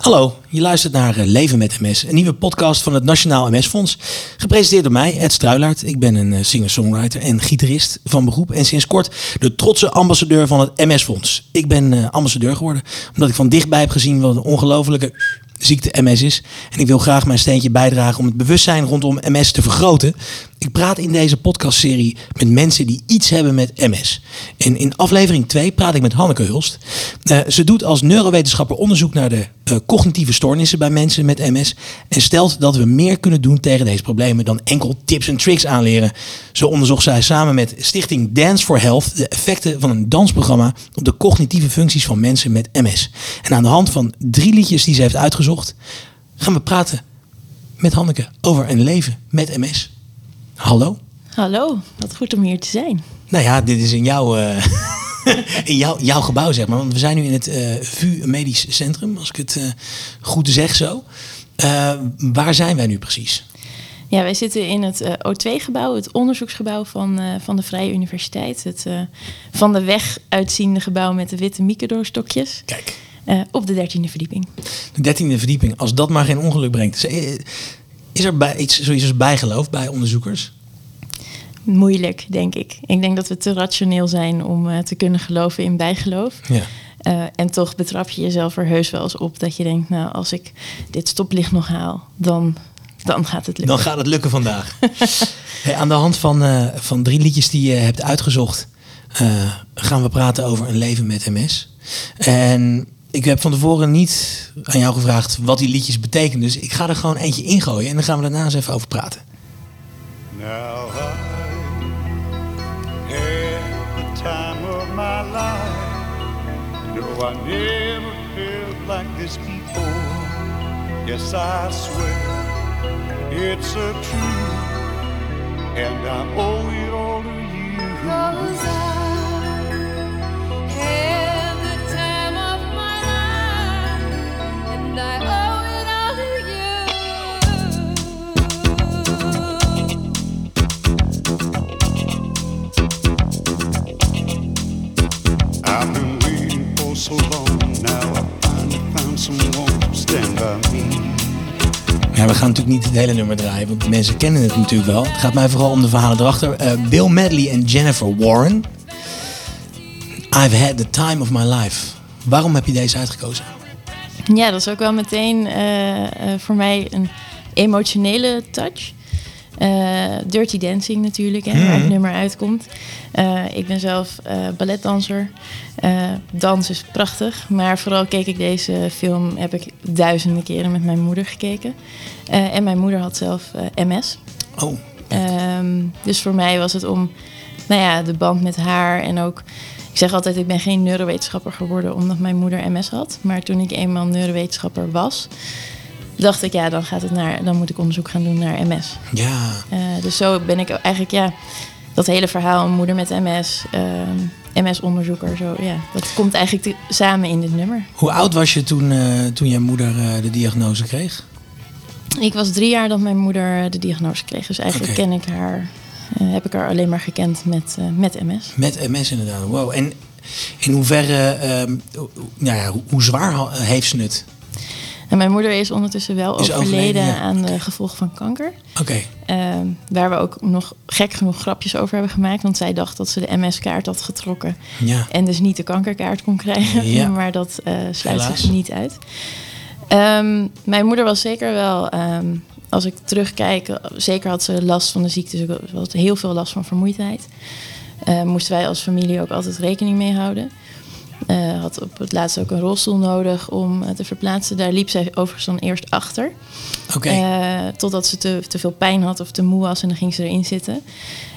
Hallo, je luistert naar eh, Leven met MS, een nieuwe podcast van het Nationaal MS Fonds. Gepresenteerd door mij, Ed Struilaert. Ik ben een eh, singer-songwriter en gitarist van beroep en sinds kort de trotse ambassadeur van het MS Fonds. Ik ben eh, ambassadeur geworden omdat ik van dichtbij heb gezien wat een ongelofelijke ziekte MS is. En ik wil graag mijn steentje bijdragen om het bewustzijn rondom MS te vergroten. Ik praat in deze podcastserie met mensen die iets hebben met MS. En in aflevering 2 praat ik met Hanneke Hulst. Uh, ze doet als neurowetenschapper onderzoek naar de uh, cognitieve stoornissen bij mensen met MS. En stelt dat we meer kunnen doen tegen deze problemen dan enkel tips en tricks aanleren. Zo onderzocht zij samen met Stichting Dance for Health de effecten van een dansprogramma op de cognitieve functies van mensen met MS. En aan de hand van drie liedjes die ze heeft uitgezocht, gaan we praten met Hanneke over een leven met MS. Hallo. Hallo, wat goed om hier te zijn. Nou ja, dit is in jouw, uh, in jouw, jouw gebouw, zeg maar. Want we zijn nu in het uh, VU Medisch Centrum, als ik het uh, goed zeg zo. waar zijn wij nu precies? Ja, wij zitten in het O2-gebouw, het onderzoeksgebouw van, van de Vrije Universiteit. Het van de weg uitziende gebouw met de witte mikadorstokjes. Kijk. op de dertiende verdieping. De dertiende verdieping, als dat maar geen ongeluk brengt. Is er bij iets zoiets als bijgeloof bij onderzoekers? Moeilijk, denk ik. Ik denk dat we te rationeel zijn om uh, te kunnen geloven in bijgeloof. Ja. Uh, en toch betrap je jezelf er heus wel eens op dat je denkt, nou, als ik dit stoplicht nog haal, dan, dan gaat het lukken. Dan gaat het lukken vandaag. hey, aan de hand van, uh, van drie liedjes die je hebt uitgezocht, gaan we praten over een leven met MS. En ik heb van tevoren niet aan jou gevraagd wat die liedjes betekenen. Dus ik ga er gewoon eentje ingooien en dan gaan we daarna eens even over praten. Now I had the time of my life. No, I never felt like this before. Yes, I swear it's a truth. And I owe it all to you. Cause I had natuurlijk niet het hele nummer draaien, want mensen kennen het natuurlijk wel. Het gaat mij vooral om de verhalen erachter. Uh, Bill Medley en Jennifer Warren. I've had the time of my life. Waarom heb je deze uitgekozen? Ja, dat is ook wel meteen uh, uh, voor mij een emotionele touch. Uh, Dirty Dancing natuurlijk, hè, waar het nummer uitkomt. Uh, ik ben zelf uh, balletdanser. dans is prachtig, maar vooral keek ik deze film, heb ik duizenden keren met mijn moeder gekeken. en mijn moeder had zelf MS. Oh. Um, dus voor mij was het om, nou ja, de band met haar en ook... Ik zeg altijd, ik ben geen neurowetenschapper geworden omdat mijn moeder MS had. Maar toen ik eenmaal neurowetenschapper was, dacht ik, ja, dan, gaat het naar, dan moet ik onderzoek gaan doen naar MS. Ja. Uh, dus zo ben ik eigenlijk, ja, dat hele verhaal, moeder met MS, uh, MS-onderzoeker, zo, ja, dat komt eigenlijk te, samen in dit nummer. Hoe oud was je toen, uh, toen je moeder uh, de diagnose kreeg? Ik was drie jaar dat mijn moeder de diagnose kreeg, dus eigenlijk okay. ken ik haar, heb ik haar alleen maar gekend met, met MS. Met MS inderdaad, wow. En in hoeverre, nou ja, hoe, zwaar heeft ze het? En mijn moeder is ondertussen wel is overleden, overleden ja. aan de gevolgen van kanker. Oké. Okay. Uh, waar we ook nog gek genoeg grapjes over hebben gemaakt. Want zij dacht dat ze de MS-kaart had getrokken. Ja. En dus niet de kankerkaart kon krijgen. Ja. maar dat uh, sluit Helaas. zich niet uit. Um, mijn moeder was zeker wel, um, als ik terugkijk, zeker had ze last van de ziekte. Ze had heel veel last van vermoeidheid. Uh, moesten wij als familie ook altijd rekening mee houden. Uh, had op het laatst ook een rolstoel nodig om uh, te verplaatsen. Daar liep zij overigens dan eerst achter. Okay. Uh, totdat ze te, te veel pijn had of te moe was en dan ging ze erin zitten.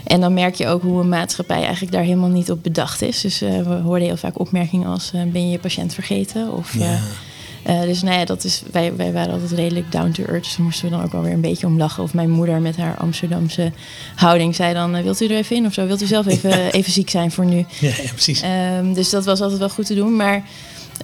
En dan merk je ook hoe een maatschappij eigenlijk daar helemaal niet op bedacht is. Dus we hoorden heel vaak opmerkingen als ben je je patiënt vergeten? Of, ja. Uh, dus nou ja, dat is, wij, wij waren altijd redelijk down to earth. Dus daar moesten we dan ook wel weer een beetje om lachen. Of mijn moeder met haar Amsterdamse houding zei dan... Uh, wilt u er even in of zo? Wilt u zelf even, ja. even ziek zijn voor nu? Ja, ja precies. Um, dus dat was altijd wel goed te doen. Maar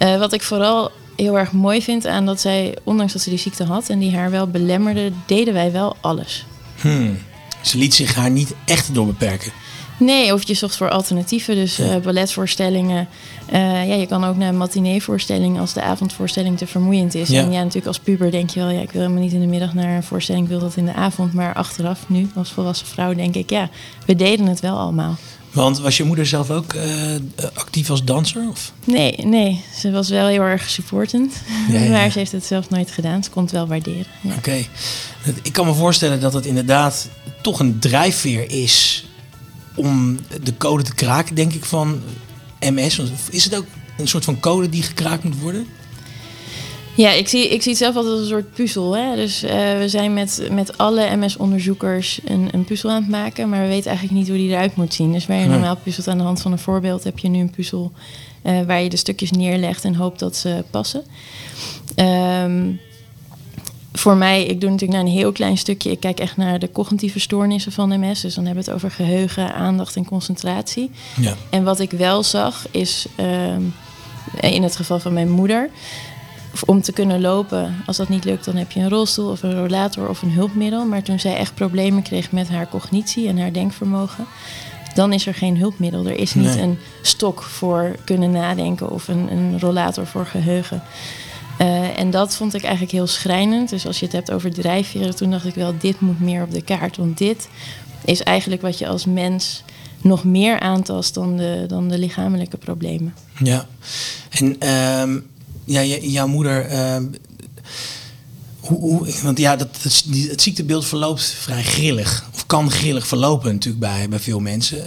uh, wat ik vooral heel erg mooi vind aan dat zij... ondanks dat ze die ziekte had en die haar wel belemmerde... deden wij wel alles. Hmm. Ze liet zich haar niet echt door beperken. Nee, of je zocht voor alternatieven. Dus uh, balletvoorstellingen. Uh, ja, je kan ook naar een matineevoorstelling als de avondvoorstelling te vermoeiend is. Ja. En ja, natuurlijk als puber denk je wel, ja, ik wil helemaal niet in de middag naar een voorstelling, ik wil dat in de avond. Maar achteraf, nu als volwassen vrouw, denk ik, ja, we deden het wel allemaal. Want was je moeder zelf ook uh, actief als danser? Of? Nee, nee, ze was wel heel erg supportend. Ja, maar ze heeft het zelf nooit gedaan. Ze kon het wel waarderen. Oké. Ik kan me voorstellen dat het inderdaad toch een drijfveer is om de code te kraken, denk ik, van MS. Is het ook een soort van code die gekraakt moet worden? Ja, ik zie, ik zie het zelf altijd als een soort puzzel. Hè? Dus uh, we zijn met, met alle MS-onderzoekers een, een puzzel aan het maken, maar we weten eigenlijk niet hoe die eruit moet zien. Dus waar je normaal puzzelt aan de hand van een voorbeeld, heb je nu een puzzel uh, waar je de stukjes neerlegt en hoopt dat ze passen. Um, voor mij, ik doe natuurlijk naar een heel klein stukje. Ik kijk echt naar de cognitieve stoornissen van MS. Dus dan hebben we het over geheugen, aandacht en concentratie. Ja. En wat ik wel zag is, ehm, in het geval van mijn moeder, om te kunnen lopen, als dat niet lukt, dan heb je een rolstoel of een rollator of een hulpmiddel. Maar toen zij echt problemen kreeg met haar cognitie en haar denkvermogen, dan is er geen hulpmiddel. Er is niet een stok voor kunnen nadenken of een, een rollator voor geheugen. Uh, en dat vond ik eigenlijk heel schrijnend. Dus als je het hebt over drijfveren, toen dacht ik wel, dit moet meer op de kaart. Want dit is eigenlijk wat je als mens nog meer aantast dan de, dan de lichamelijke problemen. Ja, en um, ja, jouw moeder. Um, hoe, want ja, dat, het, ziektebeeld verloopt vrij grillig. Of kan grillig verlopen natuurlijk bij, bij veel mensen.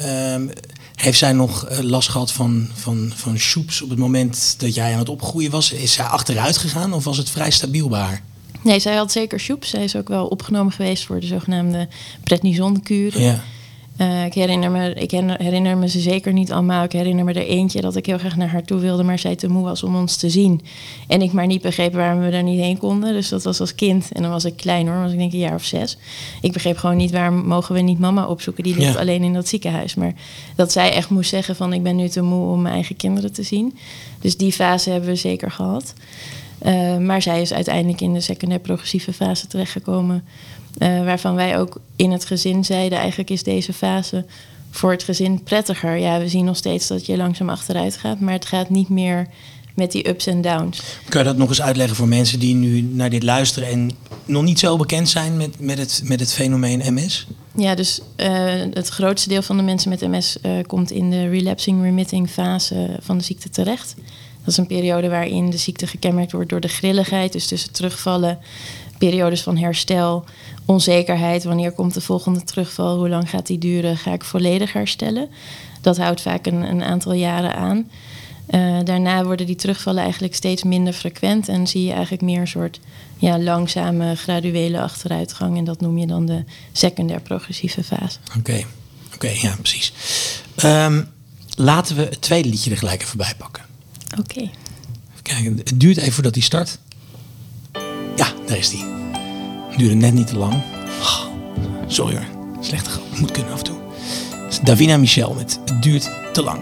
Heeft zij nog eh, last gehad van, van, van soeps op het moment dat jij aan het opgroeien was? Is zij achteruit gegaan of was het vrij stabiel bij haar? Nee, zij had zeker soeps. Zij is ook wel opgenomen geweest voor de zogenaamde prednisonkuren. Ja. Uh, ik, herinner me, ik herinner me ze zeker niet allemaal. Ik herinner me er eentje dat ik heel graag naar haar toe wilde, maar zij te moe was om ons te zien. En ik maar niet begreep waarom we daar niet heen konden. Dus dat was als kind. En dan was ik klein hoor, was ik denk een jaar of zes. Ik begreep gewoon niet waarom mogen we niet mama opzoeken. Die ligt alleen in dat ziekenhuis. Maar dat zij echt moest zeggen van ik ben nu te moe om mijn eigen kinderen te zien. Dus die fase hebben we zeker gehad. Uh, maar zij is uiteindelijk in de secundair progressieve fase terechtgekomen. Uh, waarvan wij ook in het gezin zeiden, eigenlijk is deze fase voor het gezin prettiger. Ja, we zien nog steeds dat je langzaam achteruit gaat, maar het gaat niet meer met die ups en downs. Kun je dat nog eens uitleggen voor mensen die nu naar dit luisteren en nog niet zo bekend zijn met, met, het, met het fenomeen MS? Ja, dus uh, het grootste deel van de mensen met MS uh, komt in de relapsing-remitting fase van de ziekte terecht. Dat is een periode waarin de ziekte gekenmerkt wordt door de grilligheid, dus tussen terugvallen, periodes van herstel, onzekerheid. Wanneer komt de volgende terugval? Hoe lang gaat die duren? Ga ik volledig herstellen? Dat houdt vaak een, een aantal jaren aan. Uh, daarna worden die terugvallen eigenlijk steeds minder frequent en zie je eigenlijk meer een soort ja, langzame, graduele achteruitgang. En dat noem je dan de secundair progressieve fase. Oké, oké, ja, precies. Um, laten we het tweede liedje er gelijk even bij pakken. Oké. Okay. Kijken, het duurt even voordat hij start. Ja, daar is hij. Duurde net niet te lang. Oh, sorry hoor. Slechte grap. Moet kunnen af en toe. Davina Michel met Het duurt te lang.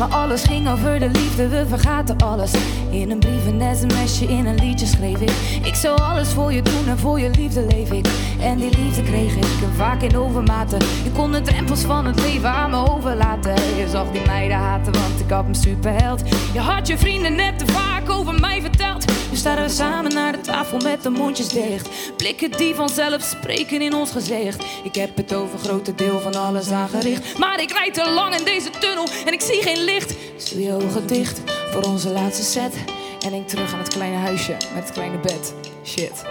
Maar alles ging over de liefde, we vergaten alles. In een brief, een sms'je, in een liedje schreef ik. Ik zou alles voor je doen en voor je liefde leef ik. En die liefde kreeg ik vaak in overmaten. Je kon de drempels van het leven aan me overlaten. Je zag die meiden haten, want ik had een superheld. Je had je vrienden net te vaak over mij verteld. Nu staan we samen naar de tafel met de mondjes dicht. Blikken die vanzelf spreken in ons gezicht. Ik heb het over grote deel van alles aangericht. Maar ik rijd te lang in deze tunnel en ik zie geen licht. Dus je ogen dicht voor onze laatste set. En denk terug aan het kleine huisje met het kleine bed. Shit.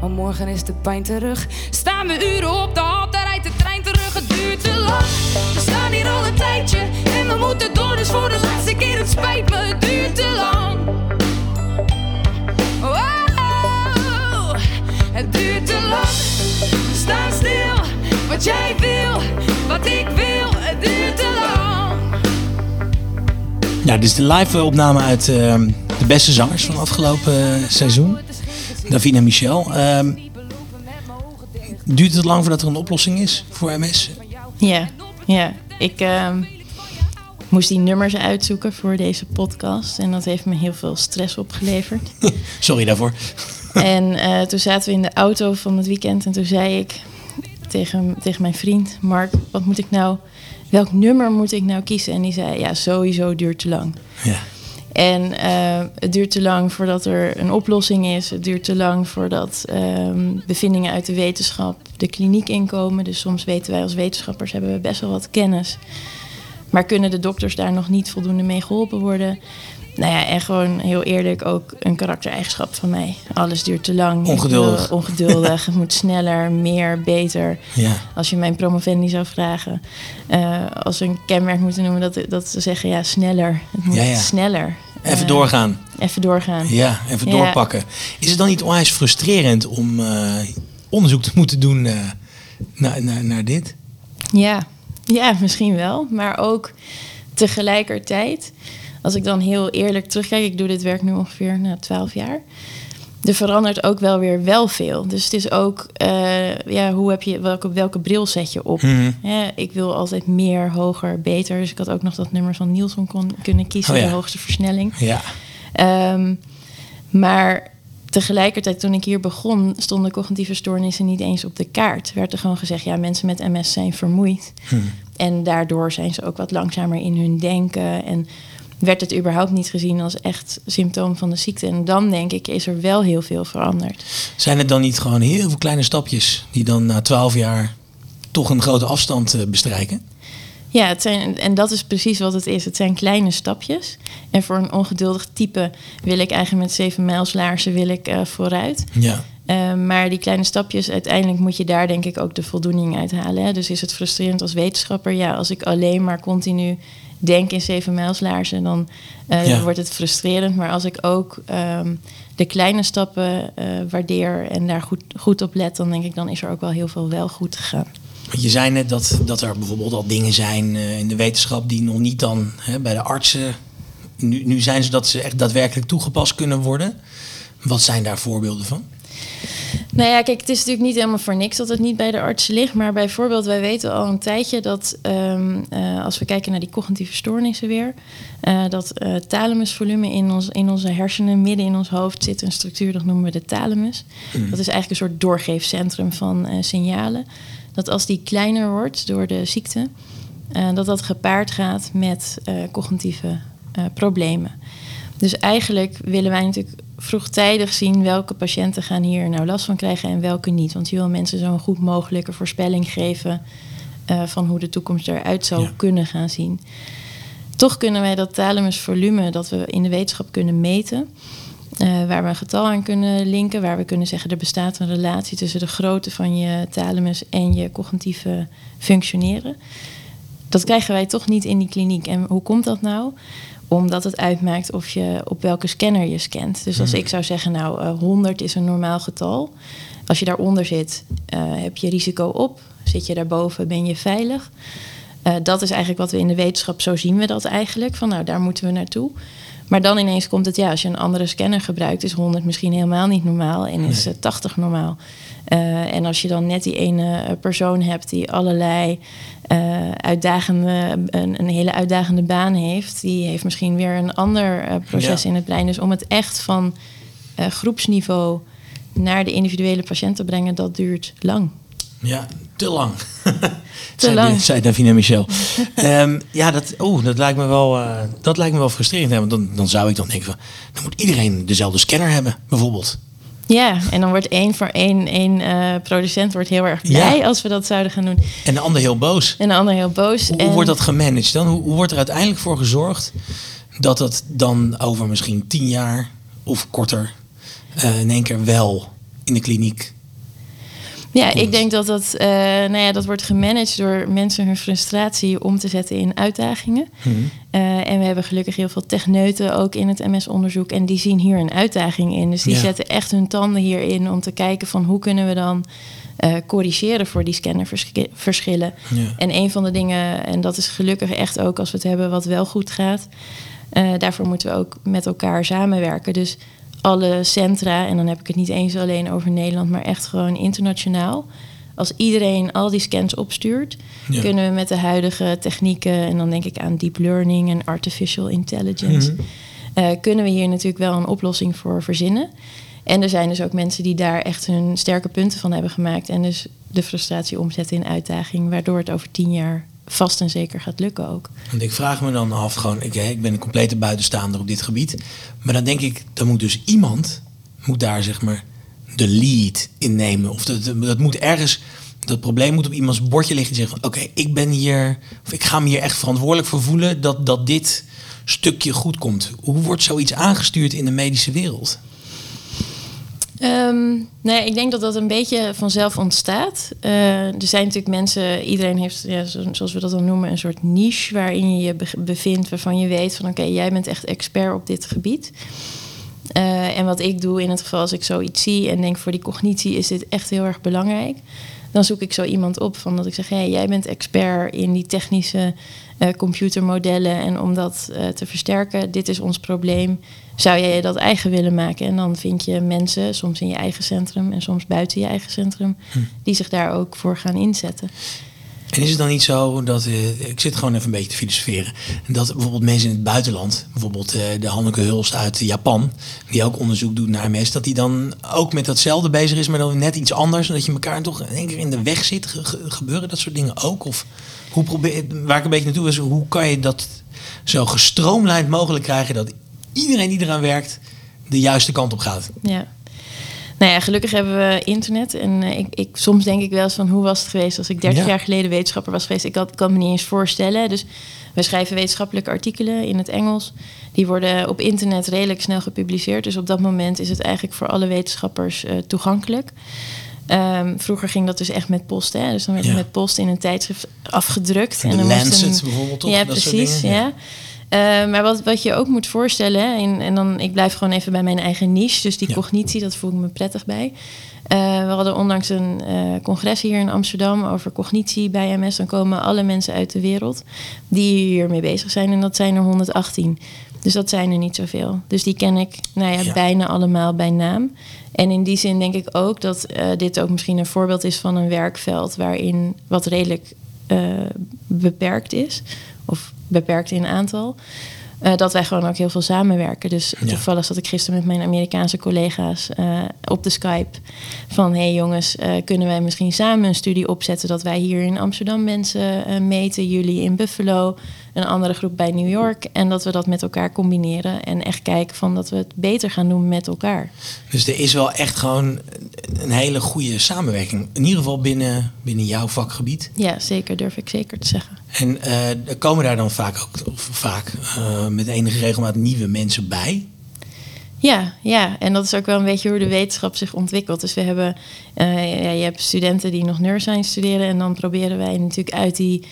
Maar morgen is de pijn terug. Staan we uren op de hal, daar rijdt de trein terug. Het duurt te lang. We staan hier al een tijdje en we moeten door. Dus voor de laatste keer, het spijt me, het duurt te lang. Ja, dit is de live opname uit uh, de beste zangers van afgelopen uh, seizoen. Davina Michel. Uh, duurt het lang voordat er een oplossing is voor MS? Ja, ja. ik ehm, moest die nummers uitzoeken voor deze podcast. En dat heeft me heel veel stress opgeleverd. Sorry daarvoor. en eh, toen zaten we in de auto van het weekend en toen zei ik tegen, tegen mijn vriend Mark, wat moet ik nou, welk nummer moet ik nou kiezen? En die zei, ja, sowieso duurt te lang. Ja. En eh, het duurt te lang voordat er een oplossing is. Het duurt te lang voordat ehm, bevindingen uit de wetenschap de kliniek inkomen. Dus soms weten wij als wetenschappers hebben we best wel wat kennis. Maar kunnen de dokters daar nog niet voldoende mee geholpen worden? Nou ja, en gewoon heel eerlijk ook een karaktereigenschap van mij. Alles duurt te lang. Ongeduldig. ongeduldig. het moet sneller, meer, beter. Ja. Als je mijn promovendi zou vragen, uh, als we een kenmerk moeten noemen, dat, dat ze zeggen ja, sneller. Het moet Ja, ja. sneller. Even Eh, doorgaan. Even doorgaan. Ja, even doorpakken. Is het dan niet onwijs frustrerend om eh, onderzoek te moeten doen eh, naar, naar, naar dit? Ja. ja, misschien wel. Maar ook tegelijkertijd, als ik dan heel eerlijk terugkijk, ik doe dit werk nu ongeveer na twaalf jaar. Er verandert ook wel weer wel veel. Dus het is ook, eh, ja, hoe heb je, welke, welke bril zet je op? Mhm. Ja, ik wil altijd meer, hoger, beter. Dus ik had ook nog dat nummer van Nielsen kon, kunnen kiezen, Oh ja. de hoogste versnelling. Ja. Ehm, maar tegelijkertijd, toen ik hier begon, stonden cognitieve stoornissen niet eens op de kaart. Werd er gewoon gezegd, ja, mensen met MS zijn vermoeid. En daardoor zijn ze ook wat langzamer in hun denken. En werd het überhaupt niet gezien als echt symptoom van de ziekte. En dan denk ik, is er wel heel veel veranderd. Zijn het dan niet gewoon heel veel kleine stapjes die dan na twaalf jaar toch een grote afstand eh, bestrijken? Ja, het zijn, en dat is precies wat het is. Het zijn kleine stapjes. En voor een ongeduldig type wil ik eigenlijk met zeven mijlslaarzen wil ik, eh, vooruit. Ja. Uh, maar die kleine stapjes, uiteindelijk moet je daar denk ik ook de voldoening uit halen. Hè? Dus is het frustrerend als wetenschapper? Ja, als ik alleen maar continu denk in zeven mijlslaarzen, dan uh, Ja. wordt het frustrerend. Maar als ik ook um, de kleine stappen uh, waardeer en daar goed, goed op let, dan denk ik, dan is er ook wel heel veel wel goed gegaan. Je zei net dat, dat er bijvoorbeeld al dingen zijn uh, in de wetenschap die nog niet dan hè, bij de artsen. Nu, nu zijn ze dat ze echt daadwerkelijk toegepast kunnen worden. Wat zijn daar voorbeelden van? Nou ja, kijk, het is natuurlijk niet helemaal voor niks dat het niet bij de artsen ligt. Maar bijvoorbeeld, wij weten al een tijdje dat um, uh, als we kijken naar die cognitieve stoornissen weer, uh, dat uh, thalamusvolume in, ons, in onze hersenen, midden in ons hoofd, zit een structuur, dat noemen we de thalamus. Mm. Dat is eigenlijk een soort doorgeefcentrum van signalen. Dat als die kleiner wordt door de ziekte, dat dat gepaard gaat met cognitieve problemen. Dus eigenlijk willen wij natuurlijk vroegtijdig zien welke patiënten gaan hier nou last van krijgen en welke niet. Want je wil mensen zo'n goed mogelijke voorspelling geven uh, van hoe de toekomst eruit zou ja. kunnen gaan zien. Toch kunnen wij dat thalamusvolume dat we in de wetenschap kunnen meten, uh, waar we een getal aan kunnen linken, waar we kunnen zeggen er bestaat een relatie tussen de grootte van je thalamus en je cognitieve functioneren. Dat krijgen wij toch niet in die kliniek. En hoe komt dat nou? Omdat het uitmaakt of je op welke scanner je scant. Dus als ik zou zeggen, nou, uh, 100 is een normaal getal. Als je daaronder zit, uh, heb je risico op. Zit je daarboven, ben je veilig. Uh, dat is eigenlijk wat we in de wetenschap, zo zien we dat eigenlijk. Van nou, daar moeten we naartoe. Maar dan ineens komt het, ja, als je een andere scanner gebruikt, is 100 misschien helemaal niet normaal en is uh, 80 normaal. Uh, en als je dan net die ene persoon hebt die allerlei uh, uitdagende, een, een, hele uitdagende baan heeft, die heeft misschien weer een ander uh, proces ja. in het brein. Dus om het echt van groepsniveau naar de individuele patiënt te brengen, dat duurt lang. Ja, te lang. te lang. Zei Davina Michel. um, ja, dat, oh, dat, lijkt me wel, uh, dat lijkt me wel frustrerend. Hè? Want dan, dan zou ik dan denken van, dan moet iedereen dezelfde scanner hebben, bijvoorbeeld. Ja, en dan wordt één voor één, één uh, producent wordt heel erg blij ja. als we dat zouden gaan doen. En de ander heel boos. En de ander heel boos. Hoe, en... hoe wordt dat gemanaged dan? Hoe, hoe, wordt er uiteindelijk voor gezorgd dat het dan over misschien tien jaar of korter uh, in één keer wel in de kliniek ja, ik denk dat dat, uh, nou ja, dat wordt gemanaged door mensen hun frustratie om te zetten in uitdagingen. Hmm. Uh, en we hebben gelukkig heel veel techneuten ook in het MS-onderzoek. En die zien hier een uitdaging in. Dus die Ja. zetten echt hun tanden hierin om te kijken van hoe kunnen we dan eh, corrigeren voor die scannerverschillen. Ja. En een van de dingen, en dat is gelukkig echt ook als we het hebben wat wel goed gaat. eh, daarvoor moeten we ook met elkaar samenwerken. Dus alle centra, en dan heb ik het niet eens alleen over Nederland, maar echt gewoon internationaal. als iedereen al die scans opstuurt, Ja. kunnen we met de huidige technieken, en dan denk ik aan deep learning en artificial intelligence, Mhm. eh, kunnen we hier natuurlijk wel een oplossing voor verzinnen. En er zijn dus ook mensen die daar echt hun sterke punten van hebben gemaakt. En dus de frustratie omzetten in uitdaging, waardoor het over tien jaar vast en zeker gaat lukken ook. Want ik vraag me dan af, gewoon, ik, ik ben een complete buitenstaander op dit gebied. Maar dan denk ik, dan moet dus iemand, moet daar zeg maar de lead in nemen. Of dat, dat moet ergens, dat probleem moet op iemands bordje liggen. Die zegt van, oké, ik ben hier, of ik ga me hier echt verantwoordelijk voor voelen dat, dat dit stukje goed komt. Hoe wordt zoiets aangestuurd in de medische wereld? Ehm, nee, ik denk dat dat een beetje vanzelf ontstaat. Eh, er zijn natuurlijk mensen, iedereen heeft, ja, zo- zoals we dat dan noemen, een soort niche waarin je je be- bevindt, waarvan je weet van oké, jij bent echt expert op dit gebied. Eh, en wat ik doe in het geval als ik zoiets zie en denk voor die cognitie is dit echt heel erg belangrijk, dan zoek ik zo iemand op van dat ik zeg, hey, jij bent expert in die technische eh, computermodellen en om dat te versterken, dit is ons probleem. Zou jij dat eigen willen maken? En dan vind je mensen, soms in je eigen centrum en soms buiten je eigen centrum, die zich daar ook voor gaan inzetten. En is het dan niet zo dat, eh, ik zit gewoon even een beetje te filosoferen, dat bijvoorbeeld mensen in het buitenland, bijvoorbeeld eh, de Hanneke Hulst uit Japan, die ook onderzoek doet naar MS, dat die dan ook met datzelfde bezig is, maar dan net iets anders, dat je elkaar toch in één keer in de weg zit, Ge- ge- gebeuren dat soort dingen ook? Of hoe probeer, waar ik een beetje naartoe is, hoe kan je dat zo gestroomlijnd mogelijk krijgen dat iedereen die eraan werkt de juiste kant op gaat? Ja. Nou ja, gelukkig hebben we internet. En eh, ik, ik, soms denk ik wel eens van hoe was het geweest als ik 30 Ja. jaar geleden wetenschapper was geweest. Ik had, kan me niet eens voorstellen. Dus we schrijven wetenschappelijke artikelen in het Engels. Die worden op internet redelijk snel gepubliceerd. Dus op dat moment is het eigenlijk voor alle wetenschappers eh, toegankelijk. Ehm, vroeger ging dat dus echt met post. Hè? Dus dan werd het met post in een tijdschrift afgedrukt. En dan moest Lancet een- bijvoorbeeld, toch? Ja, precies. ja. ja. Eh, maar wat, wat je ook moet voorstellen, en, en dan, ik blijf gewoon even bij mijn eigen niche, dus die Ja. cognitie, dat voel ik me prettig bij. Eh, we hadden onlangs een eh, congres hier in Amsterdam over cognitie bij MS. Dan komen alle mensen uit de wereld die hiermee bezig zijn. En dat zijn er 118. Dus dat zijn er niet zoveel. Dus die ken ik nou ja, Ja. bijna allemaal bij naam. En in die zin denk ik ook dat dit ook misschien een voorbeeld is van een werkveld waarin wat redelijk beperkt is. Of beperkt in aantal. Eh, dat wij gewoon ook heel veel samenwerken. Dus Ja. toevallig zat ik gisteren met mijn Amerikaanse collega's eh, op de Skype. Van hé hey jongens, eh, kunnen wij misschien samen een studie opzetten dat wij hier in Amsterdam mensen meten, jullie in Buffalo, een andere groep bij New York. En dat we dat met elkaar combineren en echt kijken van dat we het beter gaan doen met elkaar. Dus er is wel echt gewoon een hele goede samenwerking. In ieder geval binnen, binnen jouw vakgebied. Ja, zeker, durf ik zeker te zeggen. En eh, er komen daar dan vaak ook of vaak eh, met enige regelmaat nieuwe mensen bij. Ja, ja, en dat is ook wel een beetje hoe de wetenschap zich ontwikkelt. Dus we hebben, eh, ja, je hebt studenten die nog neuroscience studeren en dan proberen wij natuurlijk uit die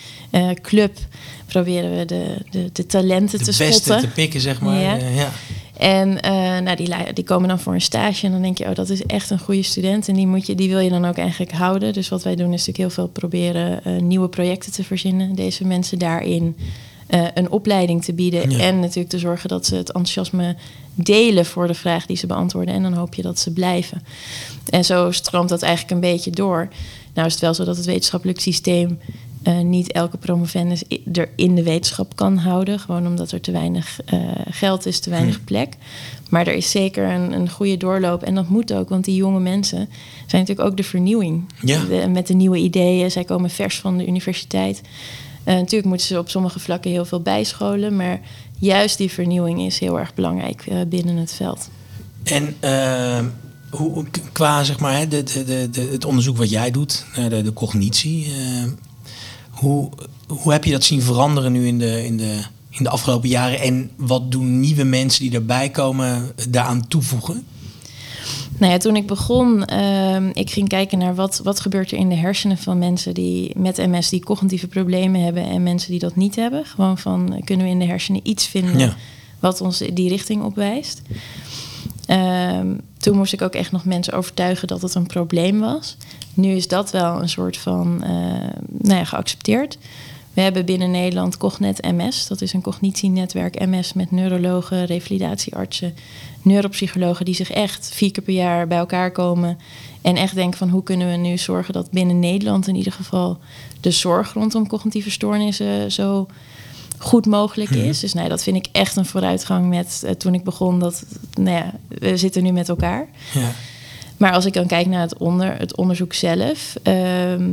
club proberen we de, de, de talenten De te beste spotten. te pikken, zeg maar. Ja. Ja. En eh, nou, die, die komen dan voor een stage en dan denk je, oh, dat is echt een goede student. En die, moet je, die wil je dan ook eigenlijk houden. Dus wat wij doen is natuurlijk heel veel proberen eh, nieuwe projecten te verzinnen. Deze mensen daarin eh, een opleiding te bieden. Ja. En natuurlijk te zorgen dat ze het enthousiasme delen voor de vraag die ze beantwoorden. En dan hoop je dat ze blijven. En zo stroomt dat eigenlijk een beetje door. Nou is het wel zo dat het wetenschappelijk systeem eh, niet elke promovendus er in de wetenschap kan houden. Gewoon omdat er te weinig eh, geld is, te weinig plek. Maar er is zeker een, een goede doorloop. En dat moet ook, want die jonge mensen zijn natuurlijk ook de vernieuwing. Ja. De- met de nieuwe ideeën. Zij komen vers van de universiteit. Eh, natuurlijk moeten ze op sommige vlakken heel veel bijscholen. Maar juist die vernieuwing is heel erg belangrijk binnen het veld. En hoe, qua zeg maar, de, de, het onderzoek wat jij doet, de cognitie. Hoe, hoe heb je dat zien veranderen nu in de, in, de, in de afgelopen jaren? En wat doen nieuwe mensen die erbij komen daaraan toevoegen? Nou ja, toen ik begon, ehm, ik ging kijken naar wat, wat gebeurt er in de hersenen van mensen die met MS die cognitieve problemen hebben en mensen die dat niet hebben. Gewoon van kunnen we in de hersenen iets vinden Ja. wat ons die richting opwijst. Ehm, toen moest ik ook echt nog mensen overtuigen dat het een probleem was. Nu is dat wel een soort van eh, nou ja, geaccepteerd. We hebben binnen Nederland Cognet MS. Dat is een cognitienetwerk MS met neurologen, revalidatieartsen, neuropsychologen die zich echt vier keer per jaar bij elkaar komen en echt denken van hoe kunnen we nu zorgen dat binnen Nederland in ieder geval de zorg rondom cognitieve stoornissen zo goed mogelijk Mhm. is. Dus nee, dat vind ik echt een vooruitgang met eh, toen ik begon. Dat, nou ja, we zitten nu met elkaar. Ja. Maar als ik dan kijk naar het, onder, het onderzoek zelf. ehm,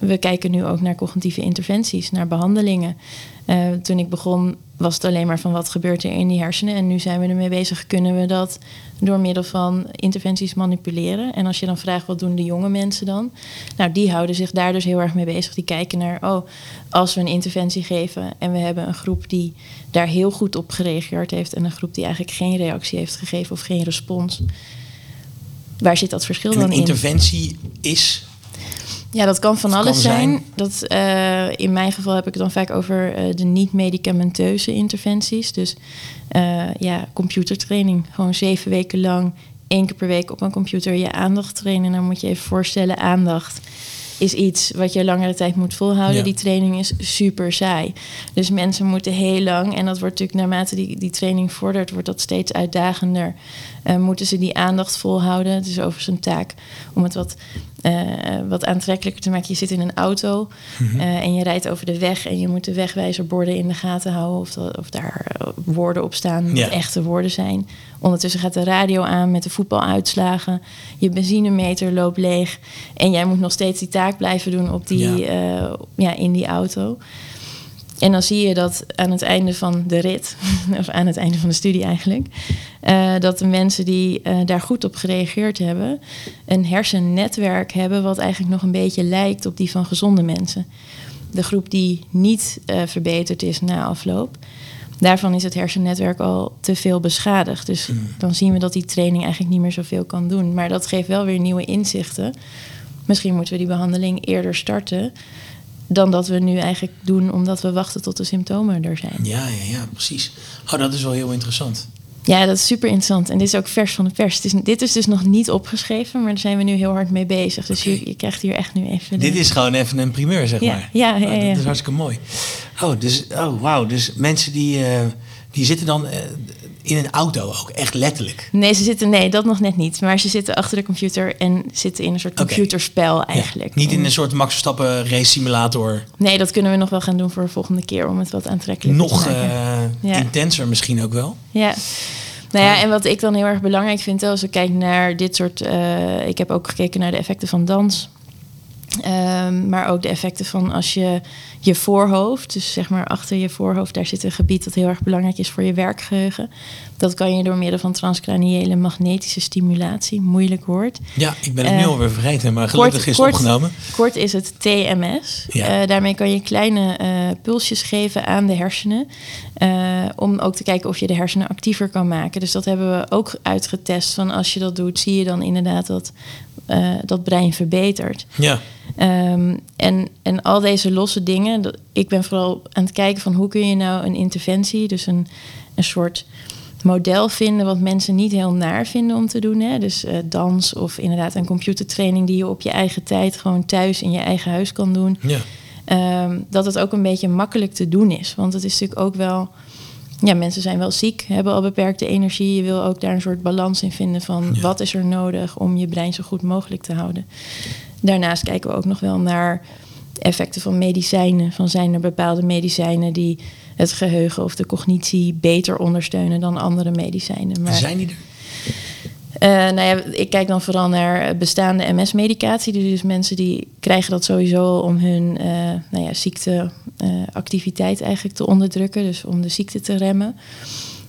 we kijken nu ook naar cognitieve interventies, naar behandelingen. Eh, toen ik begon was het alleen maar van wat gebeurt er in die hersenen. En nu zijn we ermee bezig, kunnen we dat door middel van interventies manipuleren. En als je dan vraagt wat doen de jonge mensen dan? Nou, die houden zich daar dus heel erg mee bezig. Die kijken naar, oh, als we een interventie geven en we hebben een groep die daar heel goed op gereageerd heeft en een groep die eigenlijk geen reactie heeft gegeven of geen respons. Waar zit dat verschil En dan een in? interventie is. Ja, dat kan van alles kan zijn. zijn. Dat, eh, in mijn geval heb ik het dan vaak over eh, de niet-medicamenteuze interventies. Dus eh, ja, computertraining. Gewoon zeven weken lang, één keer per week op een computer je aandacht trainen. Dan moet je even voorstellen, aandacht is iets wat je langere tijd moet volhouden. Ja. Die training is super saai. Dus mensen moeten heel lang, en dat wordt natuurlijk naarmate die, die training vordert, wordt dat steeds uitdagender. Moeten ze die aandacht volhouden? Het is overigens een taak om het wat, eh, wat aantrekkelijker te maken. Je zit in een auto Mhm. eh, en je rijdt over de weg en je moet de wegwijzerborden in de gaten houden of, dat, of daar eh, woorden op staan, Ja. echte woorden zijn. Ondertussen gaat de radio aan met de voetbaluitslagen. Je benzinemeter loopt leeg. En jij moet nog steeds die taak blijven doen op die, ja. ja, in die auto. En dan zie je dat aan het einde van de rit, of aan het einde van de studie eigenlijk, eh, dat de mensen die eh, daar goed op gereageerd hebben, een hersennetwerk hebben wat eigenlijk nog een beetje lijkt op die van gezonde mensen. De groep die niet eh, verbeterd is na afloop, daarvan is het hersennetwerk al te veel beschadigd. Dus Hmm. dan zien we dat die training eigenlijk niet meer zoveel kan doen. Maar dat geeft wel weer nieuwe inzichten. Misschien moeten we die behandeling eerder starten dan dat we nu eigenlijk doen omdat we wachten tot de symptomen er zijn. Ja, ja, ja, precies. Oh, dat is wel heel interessant. Ja, dat is super interessant. En dit is ook vers van de pers. Het is, dit is dus nog niet opgeschreven, maar daar zijn we nu heel hard mee bezig. Dus je, je krijgt hier echt nu even... de- Dit is gewoon even een primeur, zeg Ja, maar. ja, ja, Oh, dat ja. is hartstikke mooi. Oh, dus, oh wauw. Dus mensen die, eh, die zitten dan eh, in een auto ook, echt letterlijk. Nee, ze zitten, nee, dat nog net niet. Maar ze zitten achter de computer en zitten in een soort computerspel eigenlijk. Ja, niet in En- een soort Max Verstappen race simulator. Nee, dat kunnen we nog wel gaan doen voor de volgende keer om het wat aantrekkelijker Nog te maken. eh, Ja. intenser misschien ook wel. Ja. Nou ja, en wat ik dan heel erg belangrijk vind, als ik kijk naar dit soort. eh, ik heb ook gekeken naar de effecten van dans. Ehm, maar ook de effecten van als je je voorhoofd, dus zeg maar achter je voorhoofd, daar zit een gebied dat heel erg belangrijk is voor je werkgeheugen. Dat kan je door middel van transcraniële magnetische stimulatie, moeilijk woord. Ja, ik ben het nu Eh, alweer vergeten, maar gelukkig is het opgenomen. Kort is het TMS. Ja. Eh, daarmee kan je kleine eh, pulsjes geven aan de hersenen. om ook te kijken of je de hersenen actiever kan maken. Dus dat hebben we ook uitgetest. Van als je dat doet, zie je dan inderdaad dat eh, dat brein verbetert. Ja, Ehm, en, en al deze losse dingen. dat- Ik ben vooral aan het kijken van hoe kun je nou een interventie, dus een, een soort model vinden wat mensen niet heel naar vinden om te doen. Hè? Dus eh, dans of inderdaad een computertraining die je op je eigen tijd gewoon thuis in je eigen huis kan doen. ja. Ehm, dat het ook een beetje makkelijk te doen is. Want het is natuurlijk ook wel. Ja, mensen zijn wel ziek, hebben al beperkte energie. Je wil ook daar een soort balans in vinden van Ja. wat is er nodig om je brein zo goed mogelijk te houden. Daarnaast kijken we ook nog wel naar effecten van medicijnen. Van zijn er bepaalde medicijnen die het geheugen of de cognitie beter ondersteunen dan andere medicijnen. Maar, Zijn die er? eh, nou ja, ik kijk dan vooral naar bestaande MS-medicatie. Dus mensen die krijgen dat sowieso om hun eh nou ja, ziekteactiviteit eigenlijk te onderdrukken. Dus om de ziekte te remmen.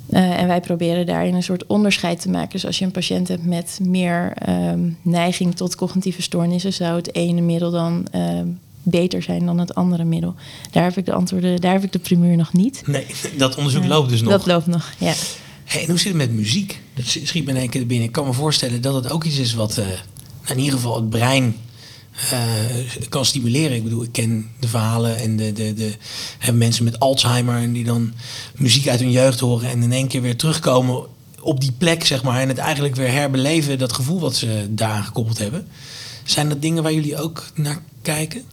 Eh, en wij proberen daarin een soort onderscheid te maken. Dus als je een patiënt hebt met meer ehm, neiging tot cognitieve stoornissen, zou het ene middel dan ehm, beter zijn dan het andere middel. Daar heb ik de antwoorden, daar heb ik de primeur nog niet. Nee, dat onderzoek loopt dus nog. Dat loopt nog, ja. Hey, en hoe zit het met muziek? Dat schiet me in één keer binnen. Ik kan me voorstellen dat het ook iets is wat eh, in ieder geval het brein eh, kan stimuleren. Ik bedoel, ik ken de verhalen en de, de, de hè, mensen met Alzheimer en die dan muziek uit hun jeugd horen en in één keer weer terugkomen op die plek, zeg maar, en het eigenlijk weer herbeleven, dat gevoel wat ze daaraan gekoppeld hebben. Zijn dat dingen waar jullie ook naar kijken?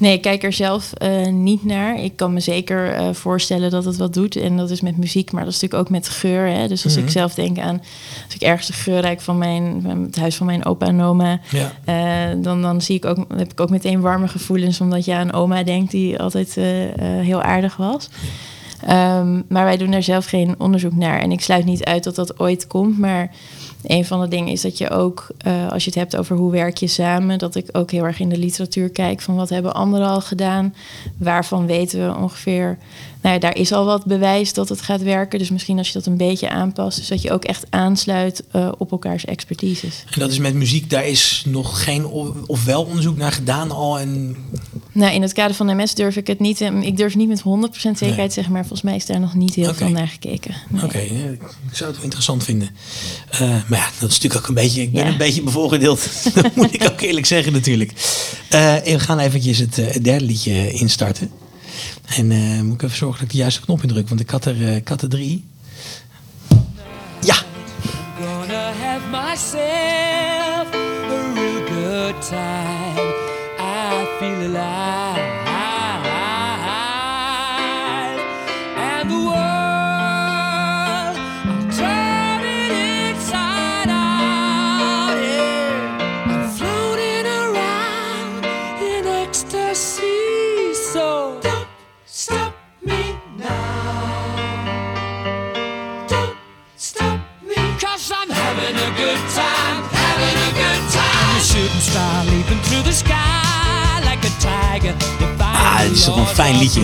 Nee, ik kijk er zelf uh, niet naar. Ik kan me zeker uh, voorstellen dat het wat doet. En dat is met muziek, maar dat is natuurlijk ook met geur. Hè? Dus als mm -hmm. ik zelf denk aan... als ik ergens de geur ruik van mijn, het huis van mijn opa en oma... Ja. Uh, dan, dan zie ik ook, heb ik ook meteen warme gevoelens... omdat je aan oma denkt die altijd heel aardig was. Um, maar wij doen daar zelf geen onderzoek naar. En ik sluit niet uit dat dat ooit komt, maar een van de dingen is dat je ook, uh, als je het hebt over hoe werk je samen, dat ik ook heel erg in de literatuur kijk van wat hebben anderen al gedaan, waarvan weten we ongeveer nou ja, daar is al wat bewijs dat het gaat werken. Dus misschien als je dat een beetje aanpast, dus dat je ook echt aansluit uh, op elkaars expertises. En dat is met muziek, daar is nog geen of wel onderzoek naar gedaan al. En... Nou, in het kader van MS durf ik het niet. Ik durf niet met 100% zekerheid nee. zeggen, maar volgens mij is daar nog niet heel okay. veel naar gekeken. Nee. Oké, okay, ik zou het wel interessant vinden. Uh, maar ja, dat is natuurlijk ook een beetje. Ik ben ja. een beetje bevoorgedeeld. dat moet ik ook eerlijk zeggen, natuurlijk. Uh, we gaan eventjes het, het derde liedje instarten. En uh, moet ik even zorgen dat ik de juiste knop indruk, want ik had er, uh, er drie. Ja! I'm gonna have myself a real good time. Fijn liedje.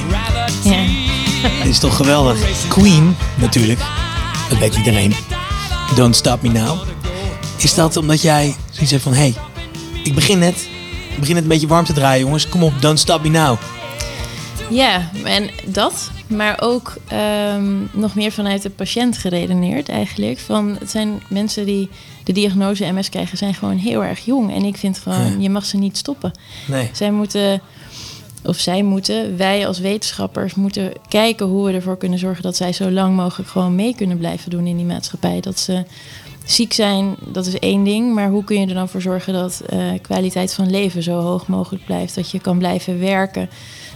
Ja. Is toch geweldig. Queen, natuurlijk. Dat weet iedereen. Don't Stop Me Now. Is dat omdat jij zoiets hebt van... Hé, hey, ik begin net. Ik begin net een beetje warm te draaien, jongens. Kom op, Don't Stop Me Now. Ja, en dat, maar ook um, nog meer vanuit de patiënt geredeneerd eigenlijk. Van, het zijn mensen die de diagnose MS krijgen, zijn gewoon heel erg jong. En ik vind gewoon, ja. je mag ze niet stoppen. Nee. Zij moeten, of zij moeten, wij als wetenschappers moeten kijken hoe we ervoor kunnen zorgen dat zij zo lang mogelijk gewoon mee kunnen blijven doen in die maatschappij. Dat ze ziek zijn, dat is één ding. Maar hoe kun je er dan voor zorgen dat uh, kwaliteit van leven zo hoog mogelijk blijft? Dat je kan blijven werken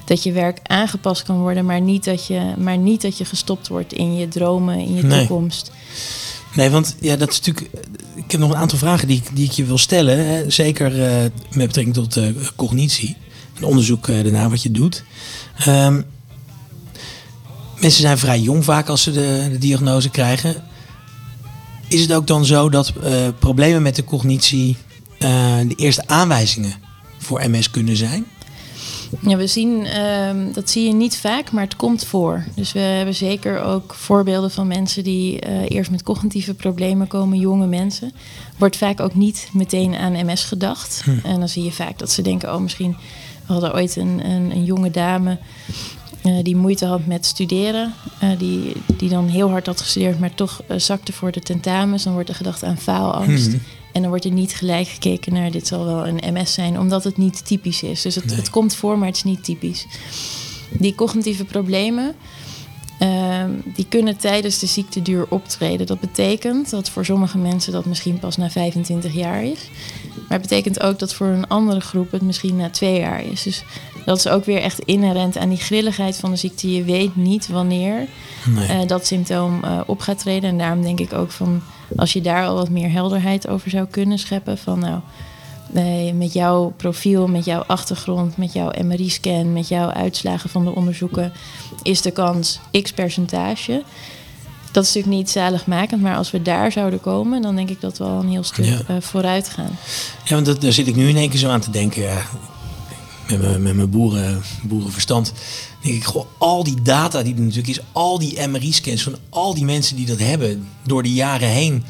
dat je werk aangepast kan worden, maar niet dat je, maar niet dat je gestopt wordt in je dromen, in je toekomst. Nee, want ja, dat is natuurlijk. Ik heb nog een aantal vragen die, ik- die ik je wil stellen. Hè. Zeker eh, met betrekking tot eh, cognitie. Een onderzoek eh, daarna wat je doet. Ehm, mensen zijn vrij jong vaak als ze de, de diagnose krijgen. Is het ook dan zo dat eh, problemen met de cognitie eh, de eerste aanwijzingen voor MS kunnen zijn? Ja, we zien, ehm, dat zie je niet vaak, maar het komt voor. Dus we hebben zeker ook voorbeelden van mensen die eerst met cognitieve problemen komen, jonge mensen. Wordt vaak ook niet meteen aan MS gedacht. En dan zie je vaak dat ze denken, oh misschien, we hadden ooit een, een, een jonge dame eh, die moeite had met studeren. eh, die, die dan heel hard had gestudeerd, maar toch eh, zakte voor de tentamens. Dan wordt er gedacht aan faalangst. Mhm. En dan wordt er niet gelijk gekeken naar dit zal wel een MS zijn, omdat het niet typisch is. Dus het, Nee. het komt voor, maar het is niet typisch. Die cognitieve problemen, ehm, die kunnen tijdens de ziekteduur optreden. Dat betekent dat voor sommige mensen dat misschien pas na 25 jaar is. Maar het betekent ook dat voor een andere groep het misschien na twee jaar is. Dus dat is ook weer echt inherent aan die grilligheid van de ziekte. Je weet niet wanneer Nee. eh, dat symptoom eh, op gaat treden. En daarom denk ik ook van als je daar al wat meer helderheid over zou kunnen scheppen. Van nou, eh, met jouw profiel, met jouw achtergrond, met jouw MRI-scan, met jouw uitslagen van de onderzoeken, is de kans x percentage. Dat is natuurlijk niet zaligmakend, maar als we daar zouden komen, dan denk ik dat we al een heel stuk Ja. eh, vooruit gaan. Ja, want dat, daar zit ik nu in één keer zo aan te denken. Ja, met mijn, met mijn boeren, boerenverstand. denk ik, goh, al die data die er natuurlijk is, al die MRI-scans van al die mensen die dat hebben door de jaren heen.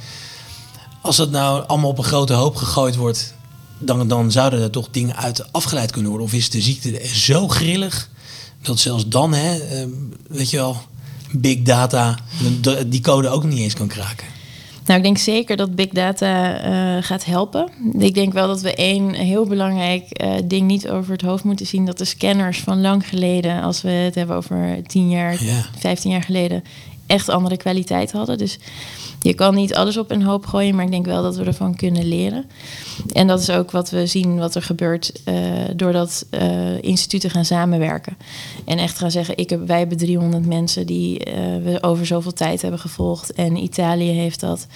Als dat nou allemaal op een grote hoop gegooid wordt, dan, dan zouden er toch dingen uit afgeleid kunnen worden. Of is de ziekte zo grillig dat zelfs dan, hè, eh, weet je wel, big data, die code ook niet eens kan kraken. Nou, ik denk zeker dat big data eh, gaat helpen. Ik denk wel dat we één heel belangrijk eh, ding niet over het hoofd moeten zien. Dat de scanners van lang geleden, als we het hebben over 10 jaar, Ja. 15 jaar geleden, echt andere kwaliteit hadden. Dus je kan niet alles op een hoop gooien, maar ik denk wel dat we ervan kunnen leren. En dat is ook wat we zien wat er gebeurt uh, doordat uh, instituten gaan samenwerken. En echt gaan zeggen, ik heb, wij hebben 300 mensen die uh, we over zoveel tijd hebben gevolgd. En Italië heeft dat.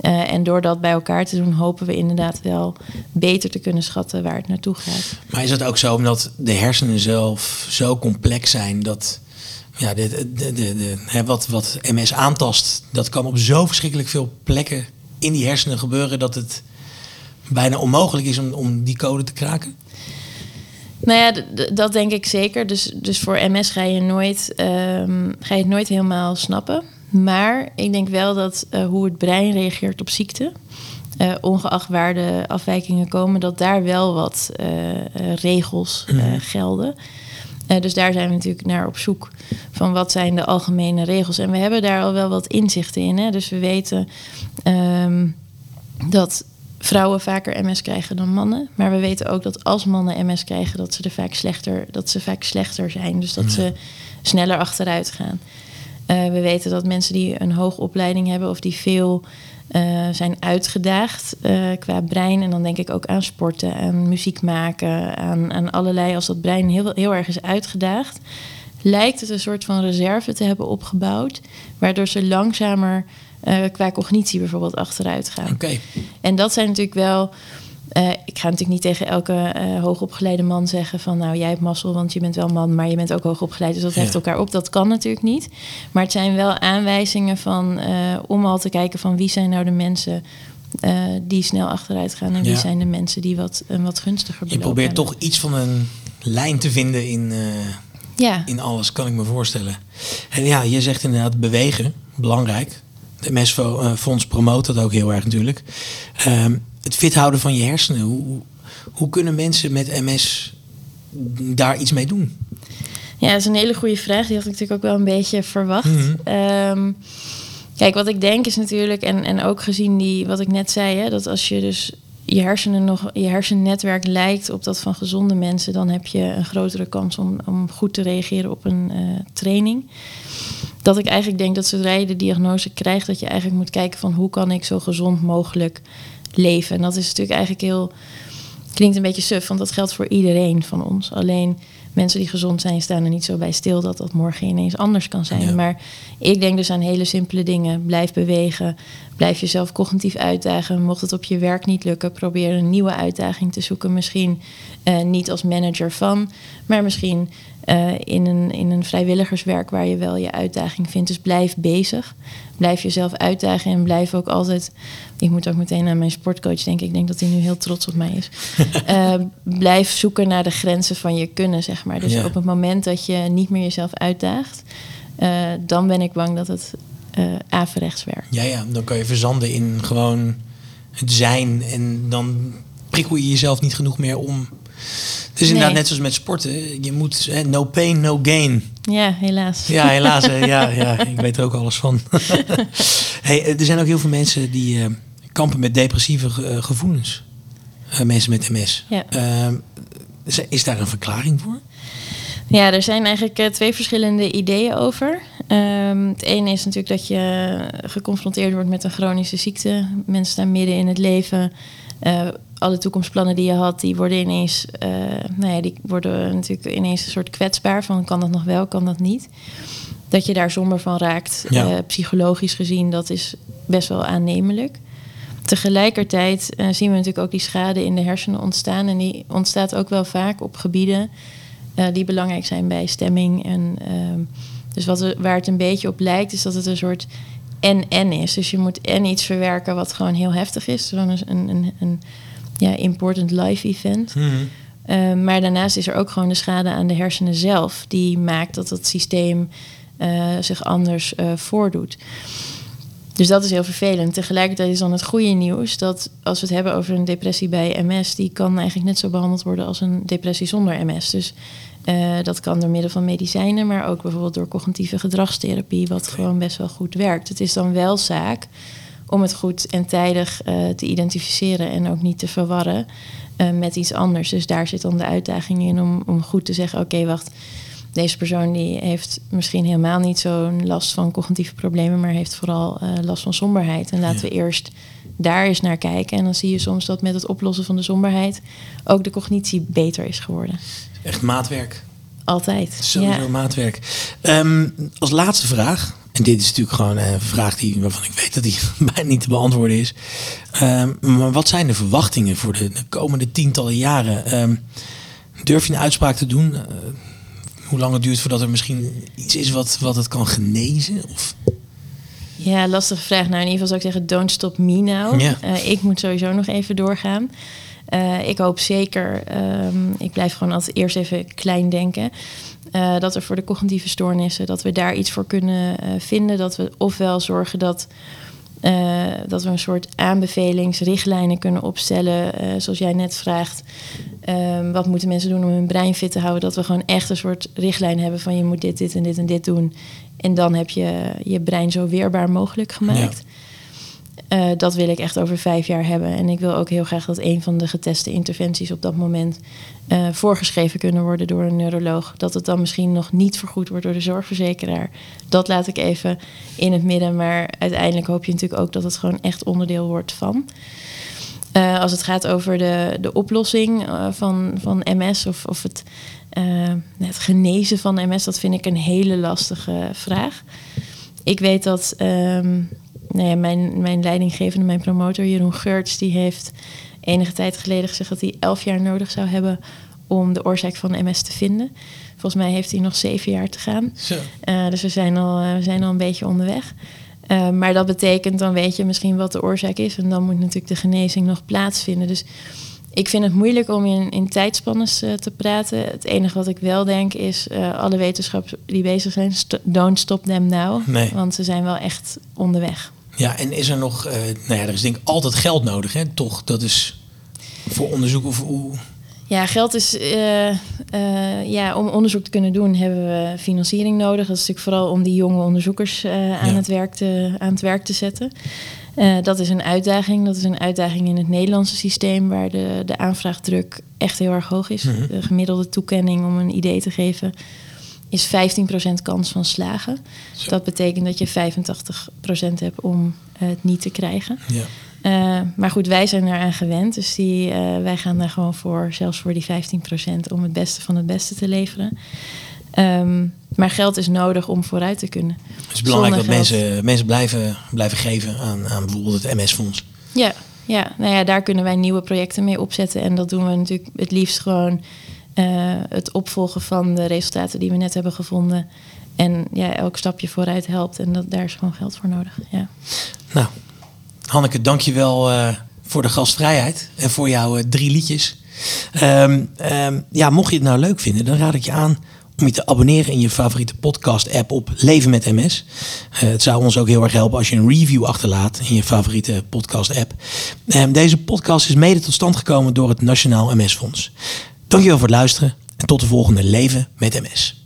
en door dat bij elkaar te doen, hopen we inderdaad wel beter te kunnen schatten waar het naartoe gaat. Maar is het ook zo omdat de hersenen zelf zo complex zijn dat ja, de, de, de, de, hè, wat, wat MS aantast, dat kan op zo verschrikkelijk veel plekken in die hersenen gebeuren dat het bijna onmogelijk is om, om die code te kraken? Nou ja, dat denk ik zeker. Dus, dus voor MS ga je, nooit, um, ga je het nooit helemaal snappen. Maar ik denk wel dat uh, hoe het brein reageert op ziekte, uh, ongeacht waar de afwijkingen komen, dat daar wel wat uh, regels mm. gelden. Uh, dus daar zijn we natuurlijk naar op zoek. Van wat zijn de algemene regels? En we hebben daar al wel wat inzichten in. Hè? Dus we weten um, dat vrouwen vaker MS krijgen dan mannen. Maar we weten ook dat als mannen MS krijgen, dat ze er vaak slechter, dat ze vaak slechter zijn. Dus dat ze sneller achteruit gaan. Uh, we weten dat mensen die een hoge opleiding hebben of die veel uh, zijn uitgedaagd uh, qua brein. En dan denk ik ook aan sporten, aan muziek maken, aan, aan allerlei. Als dat brein heel, heel erg is uitgedaagd, lijkt het een soort van reserve te hebben opgebouwd, waardoor ze langzamer uh, qua cognitie bijvoorbeeld achteruit gaan. Okay. En dat zijn natuurlijk wel uh, ik ga natuurlijk niet tegen elke uh, hoogopgeleide man zeggen van nou jij hebt mazzel, want je bent wel man, maar je bent ook hoogopgeleid, dus dat ja. heft elkaar op. Dat kan natuurlijk niet. Maar het zijn wel aanwijzingen van uh, om al te kijken van wie zijn nou de mensen die snel achteruit gaan en wie ja. zijn de mensen die wat, een wat gunstiger Je probeert hebben. toch iets van een lijn te vinden in, ja. in alles, kan ik me voorstellen. En ja, je zegt inderdaad bewegen, belangrijk. De MS-fonds promoot dat ook heel erg natuurlijk. Um, het fit houden van je hersenen. Hoe, hoe kunnen mensen met MS daar iets mee doen? Ja, dat is een hele goede vraag. Die had ik natuurlijk ook wel een beetje verwacht. Mm -hmm. um, kijk, wat ik denk is natuurlijk, en, en ook gezien die, wat ik net zei, hè, dat als je dus je hersenen nog, je hersennetwerk lijkt op dat van gezonde mensen, dan heb je een grotere kans om, om goed te reageren op een uh, training. Dat ik eigenlijk denk dat zodra je de diagnose krijgt, dat je eigenlijk moet kijken van hoe kan ik zo gezond mogelijk leven. En dat is natuurlijk eigenlijk heel. Klinkt een beetje suf, want dat geldt voor iedereen van ons. Alleen mensen die gezond zijn, staan er niet zo bij stil dat dat morgen ineens anders kan zijn. Ja. Maar ik denk dus aan hele simpele dingen. Blijf bewegen. Blijf jezelf cognitief uitdagen. Mocht het op je werk niet lukken, probeer een nieuwe uitdaging te zoeken. Misschien uh, niet als manager van, maar misschien uh, in, een, in een vrijwilligerswerk waar je wel je uitdaging vindt. Dus blijf bezig. Blijf jezelf uitdagen en blijf ook altijd. Ik moet ook meteen aan mijn sportcoach denken. Ik denk dat hij nu heel trots op mij is. uh, blijf zoeken naar de grenzen van je kunnen, zeg maar. Dus ja. op het moment dat je niet meer jezelf uitdaagt, uh, dan ben ik bang dat het averechts werkt. Ja, ja, dan kan je verzanden in gewoon het zijn. En dan prikkel je jezelf niet genoeg meer om het is inderdaad nee. net zoals met sporten. Je moet hè, no pain, no gain. Ja, helaas. Ja, helaas. Hè. Ja, ja, ik weet er ook alles van. hey, er zijn ook heel veel mensen die uh, kampen met depressieve uh, gevoelens. Uh, mensen met MS. Ja. is daar een verklaring voor? Ja, er zijn eigenlijk twee verschillende ideeën over. Um, het ene is natuurlijk dat je geconfronteerd wordt met een chronische ziekte. Mensen staan midden in het leven. Uh, alle toekomstplannen die je had, die worden ineens, uh, nou ja, die worden natuurlijk ineens een soort kwetsbaar van kan dat nog wel, kan dat niet. Dat je daar somber van raakt, ja. uh, psychologisch gezien, dat is best wel aannemelijk. Tegelijkertijd uh, zien we natuurlijk ook die schade in de hersenen ontstaan. En die ontstaat ook wel vaak op gebieden die belangrijk zijn bij stemming. En, ehm, dus wat er, waar het een beetje op lijkt, is dat het een soort en-en is. Dus je moet en iets verwerken wat gewoon heel heftig is. Zo'n een, een, een ja, important life event. Mm -hmm. uh, maar daarnaast is er ook gewoon de schade aan de hersenen zelf, die maakt dat het systeem uh, zich anders uh, voordoet. Dus dat is heel vervelend. Tegelijkertijd is dan het goede nieuws dat als we het hebben over een depressie bij MS, die kan eigenlijk net zo behandeld worden als een depressie zonder MS. Dus uh, dat kan door middel van medicijnen, maar ook bijvoorbeeld door cognitieve gedragstherapie, wat okay. gewoon best wel goed werkt. Het is dan wel zaak om het goed en tijdig uh, te identificeren en ook niet te verwarren uh, met iets anders. Dus daar zit dan de uitdaging in om, om goed te zeggen: oké, okay, wacht. deze persoon die heeft misschien helemaal niet zo'n last van cognitieve problemen, maar heeft vooral eh, last van somberheid. En laten we eerst daar eens naar kijken. En dan zie je soms dat met het oplossen van de somberheid ook de cognitie beter is geworden. Echt maatwerk. Altijd. Sowieso ja. maatwerk. Um, als laatste vraag. En dit is natuurlijk gewoon een vraag die, waarvan ik weet dat die bijna niet te beantwoorden is. Um, maar wat zijn de verwachtingen voor de, de komende tientallen jaren? Um, durf je een uitspraak te doen? Uh, hoe lang het duurt voordat er misschien iets is wat, wat het kan genezen? Of? Ja, lastige vraag. Nou, in ieder geval zou ik zeggen, don't stop me now. Ja. Uh, ik moet sowieso nog even doorgaan. Uh, ik hoop zeker, um, ik blijf gewoon altijd eerst even klein denken. Uh, dat er voor de cognitieve stoornissen, dat we daar iets voor kunnen vinden. Dat we ofwel zorgen dat, dat we een soort aanbevelingsrichtlijnen kunnen opstellen. zoals jij net vraagt, um, wat moeten mensen doen om hun brein fit te houden? Dat we gewoon echt een soort richtlijn hebben van je moet dit, dit en dit en dit doen. En dan heb je je brein zo weerbaar mogelijk gemaakt. Ja. Uh, dat wil ik echt over vijf jaar hebben. En ik wil ook heel graag dat een van de geteste interventies op dat moment uh, voorgeschreven kunnen worden door een neuroloog. Dat het dan misschien nog niet vergoed wordt door de zorgverzekeraar. Dat laat ik even in het midden. Maar uiteindelijk hoop je natuurlijk ook dat het gewoon echt onderdeel wordt van. Uh, als het gaat over de, de oplossing van, van MS of, of het, het genezen van MS, dat vind ik een hele lastige vraag. Ik weet dat. Um, nou ja, mijn, mijn leidinggevende, mijn promotor Jeroen Geurts, die heeft enige tijd geleden gezegd dat hij elf jaar nodig zou hebben om de oorzaak van MS te vinden. Volgens mij heeft hij nog zeven jaar te gaan. Uh, dus we zijn, al, uh, we zijn al een beetje onderweg. Uh, maar dat betekent, dan weet je misschien wat de oorzaak is. En dan moet natuurlijk de genezing nog plaatsvinden. Dus ik vind het moeilijk om in, in tijdspannes te praten. Het enige wat ik wel denk is, alle wetenschappers die bezig zijn, st don't stop them now. Nee. Want ze zijn wel echt onderweg. Ja, en is er nog, uh, nou ja, er is denk ik altijd geld nodig, hè? Toch? Dat is voor onderzoek of hoe. Ja, geld is, uh, uh, ja, om onderzoek te kunnen doen hebben we financiering nodig. Dat is natuurlijk vooral om die jonge onderzoekers aan, ja. het werk te, aan het werk te zetten. dat is een uitdaging. Dat is een uitdaging in het Nederlandse systeem, waar de, de aanvraagdruk echt heel erg hoog is. Mm -hmm. De gemiddelde toekenning, om een idee te geven, is 15% kans van slagen. Zo. Dat betekent dat je 85% hebt om het niet te krijgen. Ja. Uh, maar goed, wij zijn eraan gewend. Dus die, uh, wij gaan daar gewoon voor, zelfs voor die 15%, om het beste van het beste te leveren. Um, maar geld is nodig om vooruit te kunnen. Het is belangrijk Zonder dat mensen, mensen blijven, blijven geven aan, aan bijvoorbeeld het MS-fonds. Ja, ja, nou ja, daar kunnen wij nieuwe projecten mee opzetten. En dat doen we natuurlijk het liefst gewoon het opvolgen van de resultaten die we net hebben gevonden. En ja, elk stapje vooruit helpt. En dat, daar is gewoon geld voor nodig. Ja. Nou, Hanneke, dank je wel uh, voor de gastvrijheid en voor jouw uh, drie liedjes. Um, um, ja, mocht je het nou leuk vinden, dan raad ik je aan om je te abonneren in je favoriete podcast-app op Leven met MS. Het zou ons ook heel erg helpen als je een review achterlaat in je favoriete podcast-app. Um, deze podcast is mede tot stand gekomen door het Nationaal MS-fonds. Dankjewel voor het luisteren en tot de volgende Leven met MS.